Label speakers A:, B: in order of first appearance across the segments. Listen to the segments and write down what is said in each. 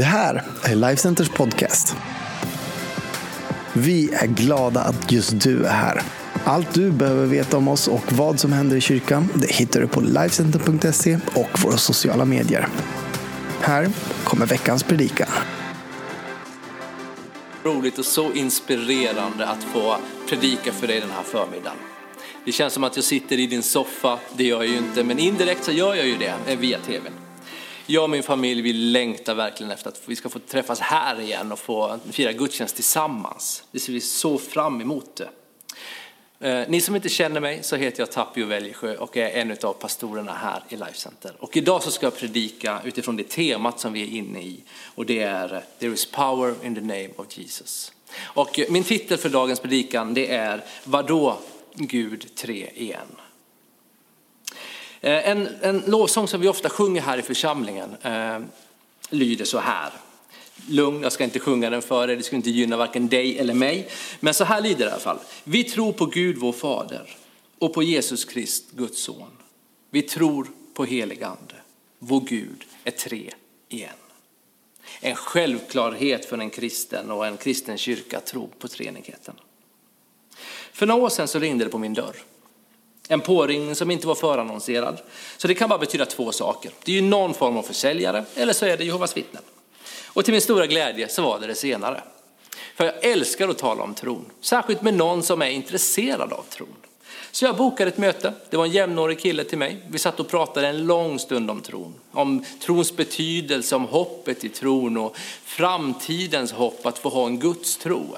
A: Det här är Lifecenters podcast. Vi är glada att just du är här. Allt du behöver veta om oss och vad som händer i kyrkan det hittar du på Lifecenter.se och våra sociala medier. Här kommer veckans predikan.
B: Roligt och så inspirerande att få predika för dig den här förmiddagen. Det känns som att jag sitter i din soffa, det gör jag ju inte, men indirekt så gör jag ju det via tv. Jag och min familj vi längtar verkligen efter att vi ska få träffas här igen och få fira gudstjänst tillsammans. Det ser vi så fram emot. Det. Eh, ni som inte känner mig så heter jag Tapio Väljesjö och är en av pastorerna här i Life Center. Och idag så ska jag predika utifrån det temat som vi är inne i och det är eh, There is power in the name of Jesus. Och min titel för dagens predikan det är Vadå Gud tre igen? Eh, en, en lovsång som vi ofta sjunger här i församlingen eh, lyder så här lugn, jag ska inte sjunga den för er. det skulle inte gynna varken dig eller mig. Men så här lyder det i alla fall. Vi tror på Gud vår Fader och på Jesus Krist, Guds son. Vi tror på helig ande. Vår Gud är tre igen. En självklarhet för en kristen och en kristen kyrka att tro på treenigheten. För några år sedan så ringde det på min dörr. En påringning som inte var förannonserad. Så det kan bara betyda två saker. Det är ju någon form av försäljare eller så är det Jehovas vittnen. Och till min stora glädje så var det det senare. För jag älskar att tala om tron, särskilt med någon som är intresserad av tron. Så jag bokade ett möte, det var en jämnårig kille till mig. Vi satt och pratade en lång stund om tron. Om trons betydelse, om hoppet i tron och framtidens hopp att få ha en gudstro.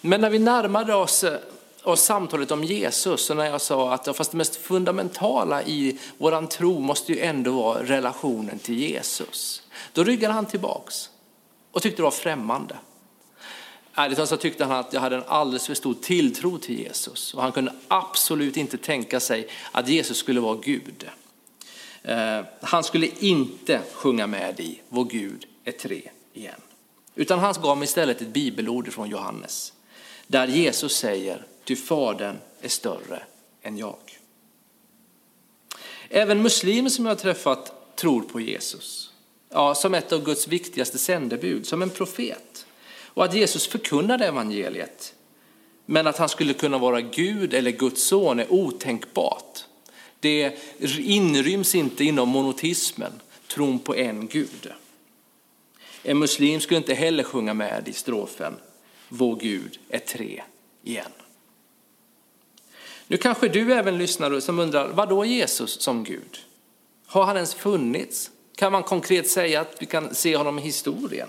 B: Men när vi närmade oss eh, och samtalet om Jesus och när jag sa att fast det mest fundamentala i våran tro måste ju ändå vara relationen till Jesus. Då ryggade han tillbaks och tyckte det var främmande. Ärligt talat så tyckte han att jag hade en alldeles för stor tilltro till Jesus och han kunde absolut inte tänka sig att Jesus skulle vara Gud. Eh, han skulle inte sjunga med i Vår Gud är tre igen. Utan han gav mig istället ett bibelord från Johannes där Jesus säger, ty Fadern är större än jag. Även muslimer som jag har träffat tror på Jesus ja, som ett av Guds viktigaste sändebud, som en profet. Och att Jesus förkunnade evangeliet. Men att han skulle kunna vara Gud eller Guds son är otänkbart. Det inryms inte inom monotismen, tron på en Gud. En muslim skulle inte heller sjunga med i strofen Vår Gud är tre igen. Nu kanske du även lyssnar som undrar, vad då Jesus som Gud? Har han ens funnits? kan man konkret säga att vi kan se honom i historien.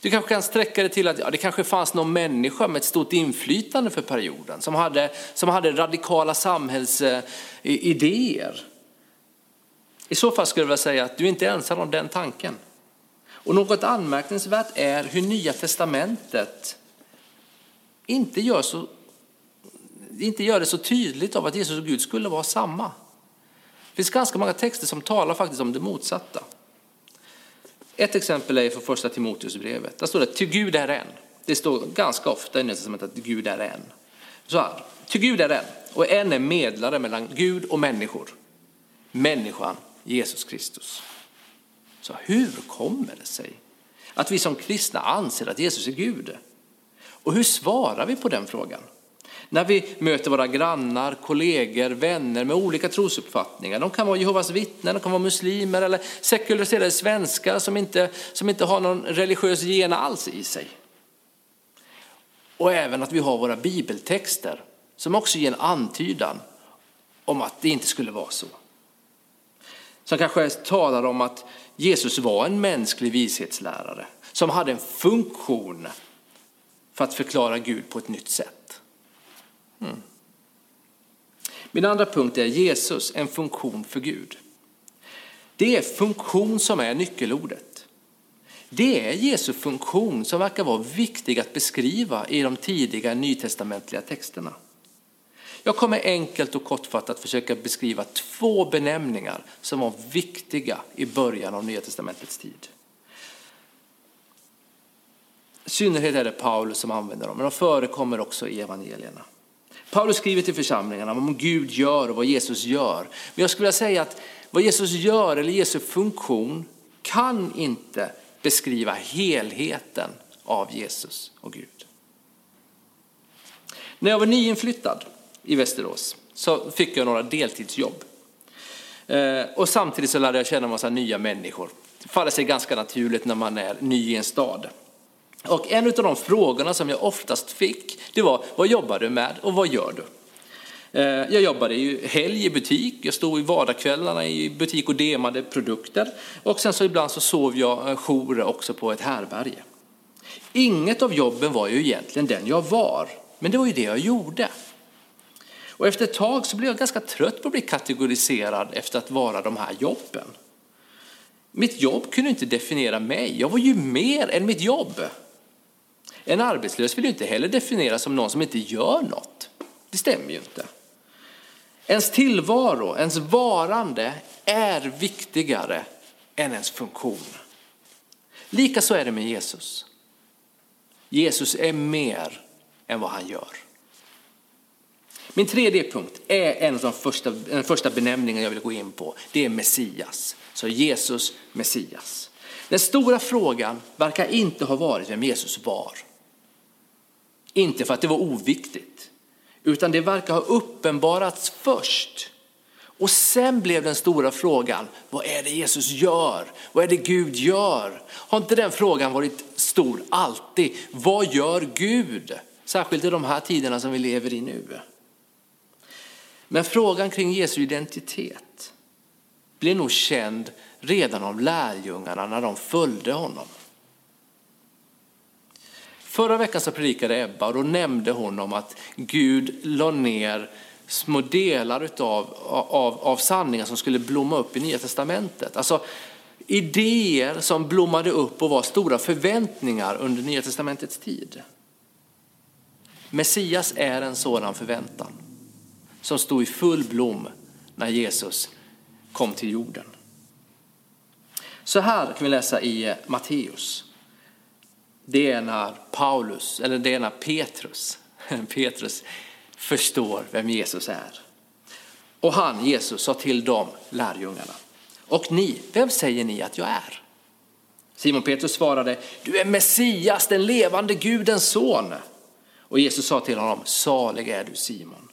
B: Du kanske kan sträcka det till att ja, det kanske fanns någon människa med ett stort inflytande för perioden som hade, som hade radikala samhällsidéer. I så fall skulle jag vilja säga att du inte är ensam om den tanken. Och något anmärkningsvärt är hur Nya Testamentet inte gör, så, inte gör det så tydligt av att Jesus och Gud skulle vara samma. Det finns ganska många texter som talar faktiskt om det motsatta. Ett exempel är från första Timoteusbrevet. Där står det till Gud är en. Det står ganska ofta i Nya Testamentet att Gud är en. Så här, till Gud är en och en är medlare mellan Gud och människor. Människan Jesus Kristus. Så hur kommer det sig att vi som kristna anser att Jesus är Gud? Och hur svarar vi på den frågan? När vi möter våra grannar, kollegor, vänner med olika trosuppfattningar. De kan vara Jehovas vittnen, de kan vara muslimer eller sekulariserade svenskar som inte, som inte har någon religiös gen alls i sig. Och även att vi har våra bibeltexter som också ger en antydan om att det inte skulle vara så. Som kanske talar om att Jesus var en mänsklig vishetslärare som hade en funktion för att förklara Gud på ett nytt sätt. Mm. Min andra punkt är Jesus, en funktion för Gud. Det är funktion som är nyckelordet. Det är Jesu funktion som verkar vara viktig att beskriva i de tidiga nytestamentliga texterna. Jag kommer enkelt och kortfattat försöka beskriva två benämningar som var viktiga i början av Nya testamentets tid. I synnerhet är det Paulus som använder dem, men de förekommer också i evangelierna. Paulus skriver till församlingarna om vad Gud gör och vad Jesus gör. Men jag skulle vilja säga att vad Jesus gör eller Jesu funktion kan inte beskriva helheten av Jesus och Gud. När jag var nyinflyttad i Västerås så fick jag några deltidsjobb. Eh, och samtidigt så lärde jag känna en massa nya människor. Det faller sig ganska naturligt när man är ny i en stad. Och en av de frågorna som jag oftast fick, det var vad jobbar du med och vad gör du? Eh, jag jobbade ju helg i butik, jag stod i vardagskvällarna i butik och demade produkter och sen så ibland så sov jag eh, jour också på ett härberge. Inget av jobben var ju egentligen den jag var, men det var ju det jag gjorde. Och efter ett tag så blev jag ganska trött på att bli kategoriserad efter att vara de här jobben. Mitt jobb kunde inte definiera mig, jag var ju mer än mitt jobb. En arbetslös vill ju inte heller definieras som någon som inte gör något. Det stämmer ju inte. Ens tillvaro, ens varande är viktigare än ens funktion. Likaså är det med Jesus. Jesus är mer än vad han gör. Min tredje punkt är en av de första, den första benämningen jag vill gå in på. Det är Messias. Så Jesus, Messias. Den stora frågan verkar inte ha varit vem Jesus var. Inte för att det var oviktigt, utan det verkar ha uppenbarats först. Och sen blev den stora frågan, vad är det Jesus gör? Vad är det Gud gör? Har inte den frågan varit stor alltid? Vad gör Gud? Särskilt i de här tiderna som vi lever i nu. Men frågan kring Jesu identitet blev nog känd redan av lärjungarna när de följde honom. Förra veckan så predikade Ebba och då nämnde hon om att Gud la ner små delar utav, av, av sanningar som skulle blomma upp i Nya Testamentet. Alltså idéer som blommade upp och var stora förväntningar under Nya Testamentets tid. Messias är en sådan förväntan som stod i full blom när Jesus kom till jorden. Så här kan vi läsa i Matteus. Det är när Paulus, eller det är när Petrus, Petrus förstår vem Jesus är. Och han, Jesus, sa till dem, lärjungarna. Och ni, vem säger ni att jag är? Simon Petrus svarade, du är Messias, den levande Gudens son. Och Jesus sa till honom, salig är du Simon.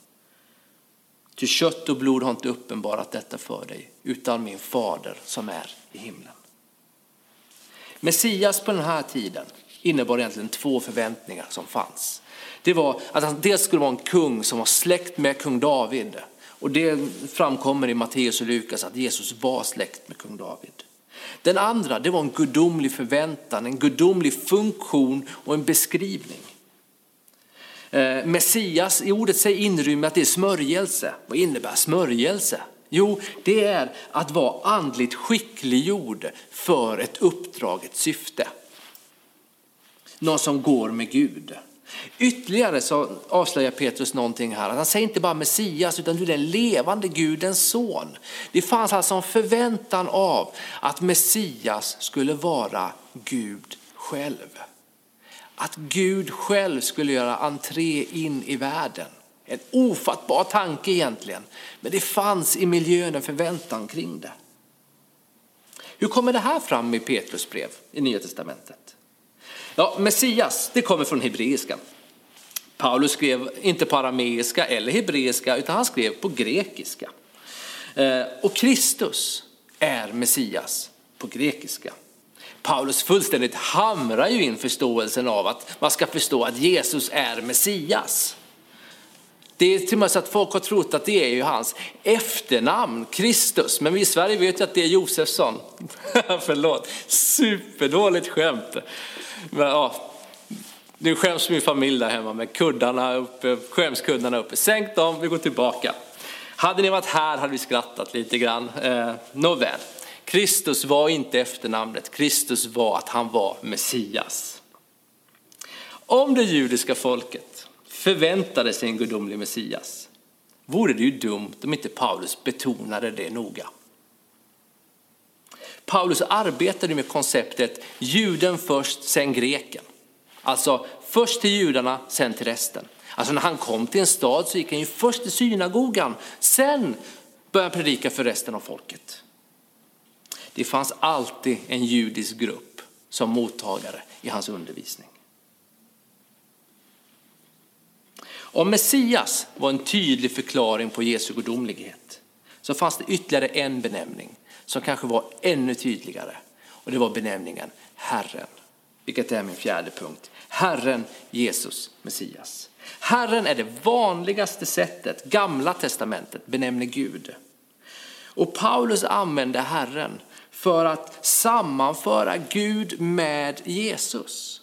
B: Ty kött och blod har inte uppenbarat detta för dig, utan min fader som är i himlen. Messias på den här tiden innebar egentligen två förväntningar som fanns. Det var att han dels skulle vara en kung som var släkt med kung David. Och det framkommer i Matteus och Lukas att Jesus var släkt med kung David. Den andra, det var en gudomlig förväntan, en gudomlig funktion och en beskrivning. Eh, Messias, i ordet säger inrymmer att det är smörjelse. Vad innebär smörjelse? Jo, det är att vara andligt skickliggjord för ett uppdrag, ett syfte. Någon som går med Gud. Ytterligare så avslöjar Petrus någonting här. Han säger inte bara Messias utan du är den levande Gudens son. Det fanns alltså en förväntan av att Messias skulle vara Gud själv. Att Gud själv skulle göra entré in i världen. En ofattbar tanke egentligen, men det fanns i miljön en förväntan kring det. Hur kommer det här fram i Petrus brev i Nya Testamentet? Ja, Messias, det kommer från hebreiska. Paulus skrev inte på arameiska eller hebreiska, utan han skrev på grekiska. Eh, och Kristus är Messias på grekiska. Paulus fullständigt hamrar ju in förståelsen av att man ska förstå att Jesus är Messias. Det är till och med så att folk har trott att det är ju hans efternamn, Kristus. Men vi i Sverige vet ju att det är Josefsson. Förlåt, superdåligt skämt. Men, ja, nu skäms min familj där hemma med kuddarna uppe, skämskuddarna uppe. Sänk dem, vi går tillbaka. Hade ni varit här hade vi skrattat lite grann. Eh, Nåväl, Kristus var inte efternamnet, Kristus var att han var Messias. Om det judiska folket förväntade sig en gudomlig Messias vore det ju dumt om inte Paulus betonade det noga. Paulus arbetade med konceptet juden först, sen greken. Alltså först till judarna, sen till resten. Alltså när han kom till en stad så gick han ju först till synagogan, sen började han predika för resten av folket. Det fanns alltid en judisk grupp som mottagare i hans undervisning. Om Messias var en tydlig förklaring på Jesu gudomlighet så fanns det ytterligare en benämning som kanske var ännu tydligare och det var benämningen Herren, vilket är min fjärde punkt. Herren Jesus Messias. Herren är det vanligaste sättet Gamla testamentet benämner Gud. Och Paulus använder Herren för att sammanföra Gud med Jesus.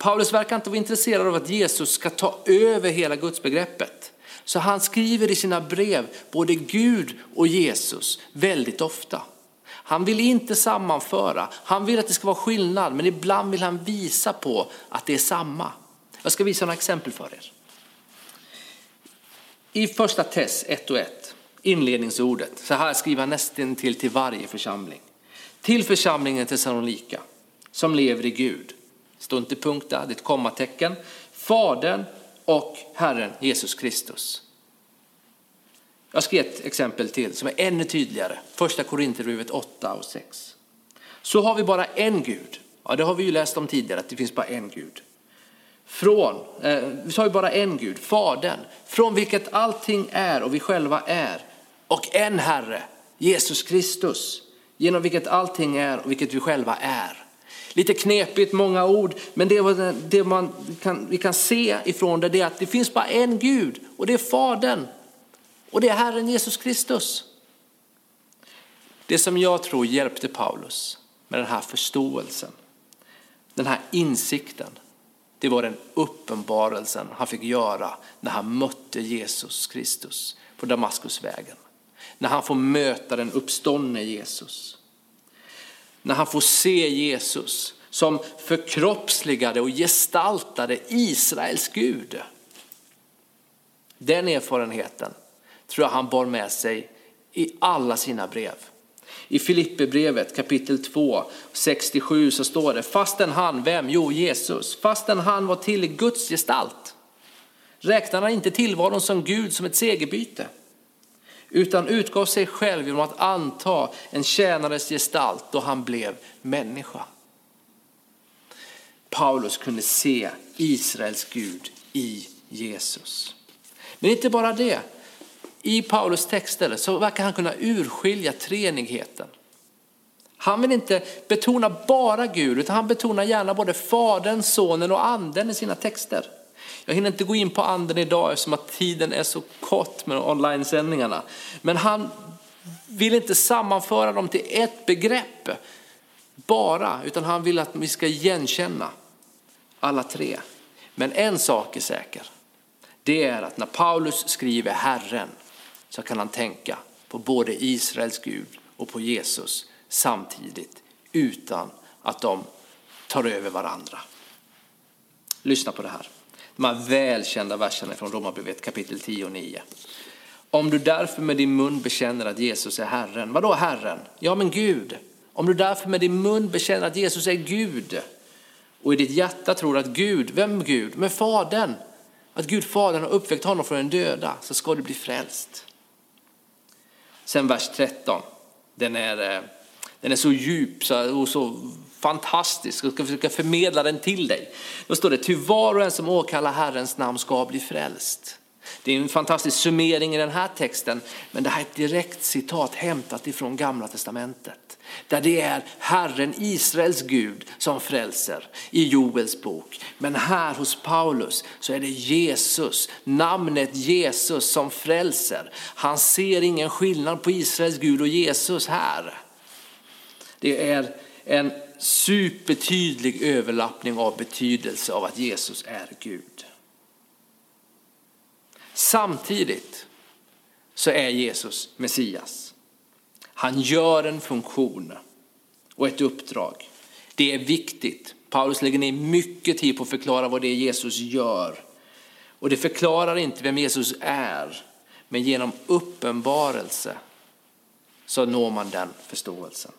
B: Paulus verkar inte vara intresserad av att Jesus ska ta över hela gudsbegreppet. Så han skriver i sina brev både Gud och Jesus väldigt ofta. Han vill inte sammanföra, han vill att det ska vara skillnad, men ibland vill han visa på att det är samma. Jag ska visa några exempel för er. I första Tess 1 och 1, inledningsordet, så här skriver han nästan till, till varje församling. Till församlingen Thessalonika som lever i Gud Står inte punkt där, det är ett kommatecken. Fadern och Herren Jesus Kristus. Jag ska ge ett exempel till som är ännu tydligare. Första Korinthierbrevet 8 och 6. Så har vi bara en Gud. Ja, det har vi ju läst om tidigare, att det finns bara en Gud. Från, eh, vi har vi bara en Gud, Fadern, från vilket allting är och vi själva är. Och en Herre, Jesus Kristus, genom vilket allting är och vilket vi själva är. Lite knepigt, många ord, men det, det man kan, vi kan se ifrån det är att det finns bara en Gud och det är Fadern och det är Herren Jesus Kristus. Det som jag tror hjälpte Paulus med den här förståelsen, den här insikten, det var den uppenbarelsen han fick göra när han mötte Jesus Kristus på Damaskusvägen. När han får möta den uppståndne Jesus. När han får se Jesus som förkroppsligade och gestaltade Israels Gud. Den erfarenheten tror jag han bar med sig i alla sina brev. I Filipperbrevet kapitel 2, 67 så står det, fastän han, vem? Jo, Jesus. Fastän han var till i Guds gestalt räknade han inte tillvaron som Gud som ett segerbyte utan utgav sig själv genom att anta en tjänares gestalt då han blev människa. Paulus kunde se Israels Gud i Jesus. Men inte bara det, i Paulus texter så verkar han kunna urskilja treenigheten. Han vill inte betona bara Gud, utan han betonar gärna både Fadern, Sonen och Anden i sina texter. Jag hinner inte gå in på Anden idag eftersom att tiden är så kort med online-sändningarna. Men han vill inte sammanföra dem till ett begrepp bara, utan han vill att vi ska igenkänna alla tre. Men en sak är säker, det är att när Paulus skriver Herren så kan han tänka på både Israels Gud och på Jesus samtidigt utan att de tar över varandra. Lyssna på det här. De här välkända verserna från Romarbrevet kapitel 10 och 9. Om du därför med din mun bekänner att Jesus är Herren, vadå Herren? Ja men Gud. Om du därför med din mun bekänner att Jesus är Gud och i ditt hjärta tror att Gud, vem Gud? Men Fadern, att Gud Fadern har uppväckt honom från den döda så ska du bli frälst. Sen vers 13, den är, eh, den är så djup och så fantastisk och ska försöka förmedla den till dig. Då står det, ty var och en som åkallar Herrens namn ska bli frälst. Det är en fantastisk summering i den här texten, men det här är ett direkt citat hämtat ifrån Gamla Testamentet. Där det är Herren Israels Gud som frälser i Joels bok. Men här hos Paulus så är det Jesus, namnet Jesus som frälser. Han ser ingen skillnad på Israels Gud och Jesus här. Det är en supertydlig överlappning av betydelse av att Jesus är Gud. Samtidigt så är Jesus Messias. Han gör en funktion och ett uppdrag. Det är viktigt. Paulus lägger ner mycket tid på att förklara vad det är Jesus gör. Och det förklarar inte vem Jesus är, men genom uppenbarelse så når man den förståelsen,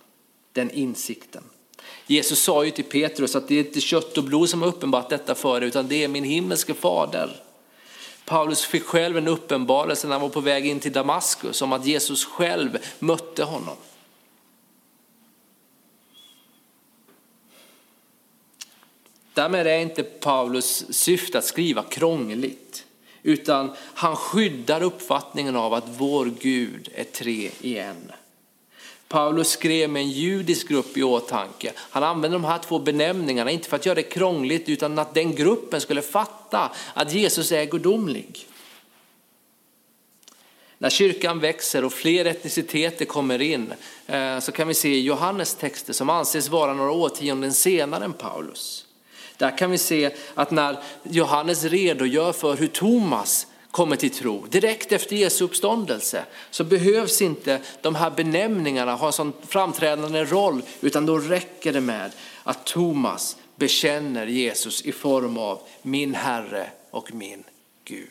B: den insikten. Jesus sa ju till Petrus att det är inte kött och blod som har uppenbart detta för dig, utan det är min himmelske fader. Paulus fick själv en uppenbarelse när han var på väg in till Damaskus om att Jesus själv mötte honom. Därmed är inte Paulus syfte att skriva krångligt, utan han skyddar uppfattningen av att vår Gud är tre i en. Paulus skrev med en judisk grupp i åtanke. Han använde de här två benämningarna, inte för att göra det krångligt, utan att den gruppen skulle fatta att Jesus är gudomlig. När kyrkan växer och fler etniciteter kommer in eh, så kan vi se Johannes texter som anses vara några årtionden senare än Paulus. Där kan vi se att när Johannes redogör för hur Thomas kommer till tro direkt efter Jesu uppståndelse så behövs inte de här benämningarna ha en sån framträdande roll utan då räcker det med att Thomas bekänner Jesus i form av min Herre och min Gud.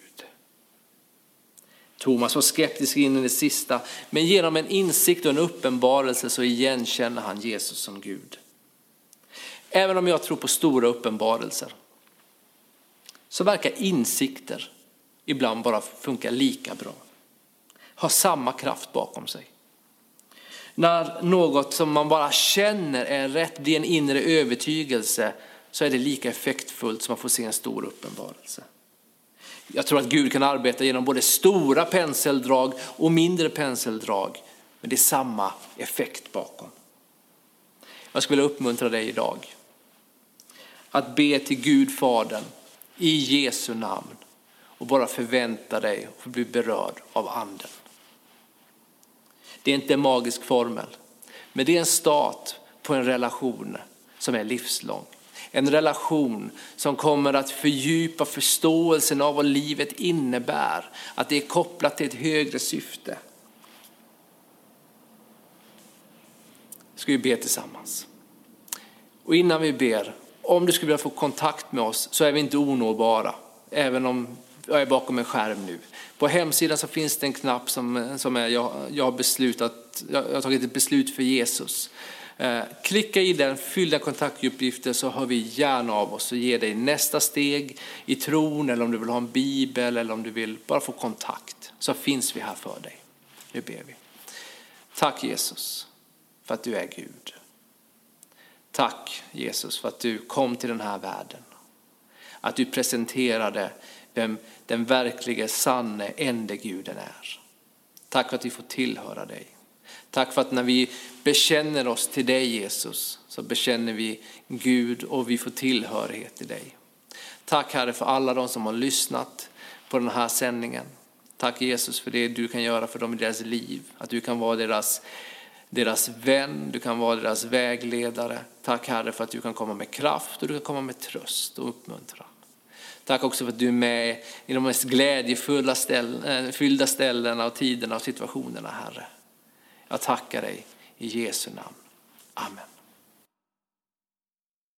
B: Thomas var skeptisk in i det sista, men genom en insikt och en uppenbarelse så igenkänner han Jesus som Gud. Även om jag tror på stora uppenbarelser så verkar insikter ibland bara funkar lika bra. Har samma kraft bakom sig. När något som man bara känner är rätt blir en inre övertygelse så är det lika effektfullt som att få se en stor uppenbarelse. Jag tror att Gud kan arbeta genom både stora penseldrag och mindre penseldrag. Men det är samma effekt bakom. Jag skulle vilja uppmuntra dig idag att be till Gud Fadern i Jesu namn och bara förvänta dig att bli berörd av anden. Det är inte en magisk formel, men det är en start på en relation som är livslång. En relation som kommer att fördjupa förståelsen av vad livet innebär, att det är kopplat till ett högre syfte. Ska vi be tillsammans. Och innan vi ber, om du skulle vilja få kontakt med oss så är vi inte onåbara, även om jag är bakom en skärm nu. På hemsidan så finns det en knapp som, som är jag, jag har beslutat, jag har tagit ett beslut för Jesus. Eh, klicka i den, fyll den kontaktuppgifter så hör vi gärna av oss och ger dig nästa steg i tron eller om du vill ha en bibel eller om du vill bara få kontakt så finns vi här för dig. Nu ber vi. Tack Jesus för att du är Gud. Tack Jesus för att du kom till den här världen. Att du presenterade vem den verkliga sanne ende guden är. Tack för att vi får tillhöra dig. Tack för att när vi bekänner oss till dig Jesus så bekänner vi Gud och vi får tillhörighet till dig. Tack Herre för alla de som har lyssnat på den här sändningen. Tack Jesus för det du kan göra för dem i deras liv. Att du kan vara deras, deras vän, du kan vara deras vägledare. Tack Herre för att du kan komma med kraft och du kan komma med tröst och uppmuntran. Tack också för att du är med i de mest glädjefulla ställen, eh, fyllda ställena och tiderna och situationerna Herre. Jag tackar dig i Jesu namn. Amen.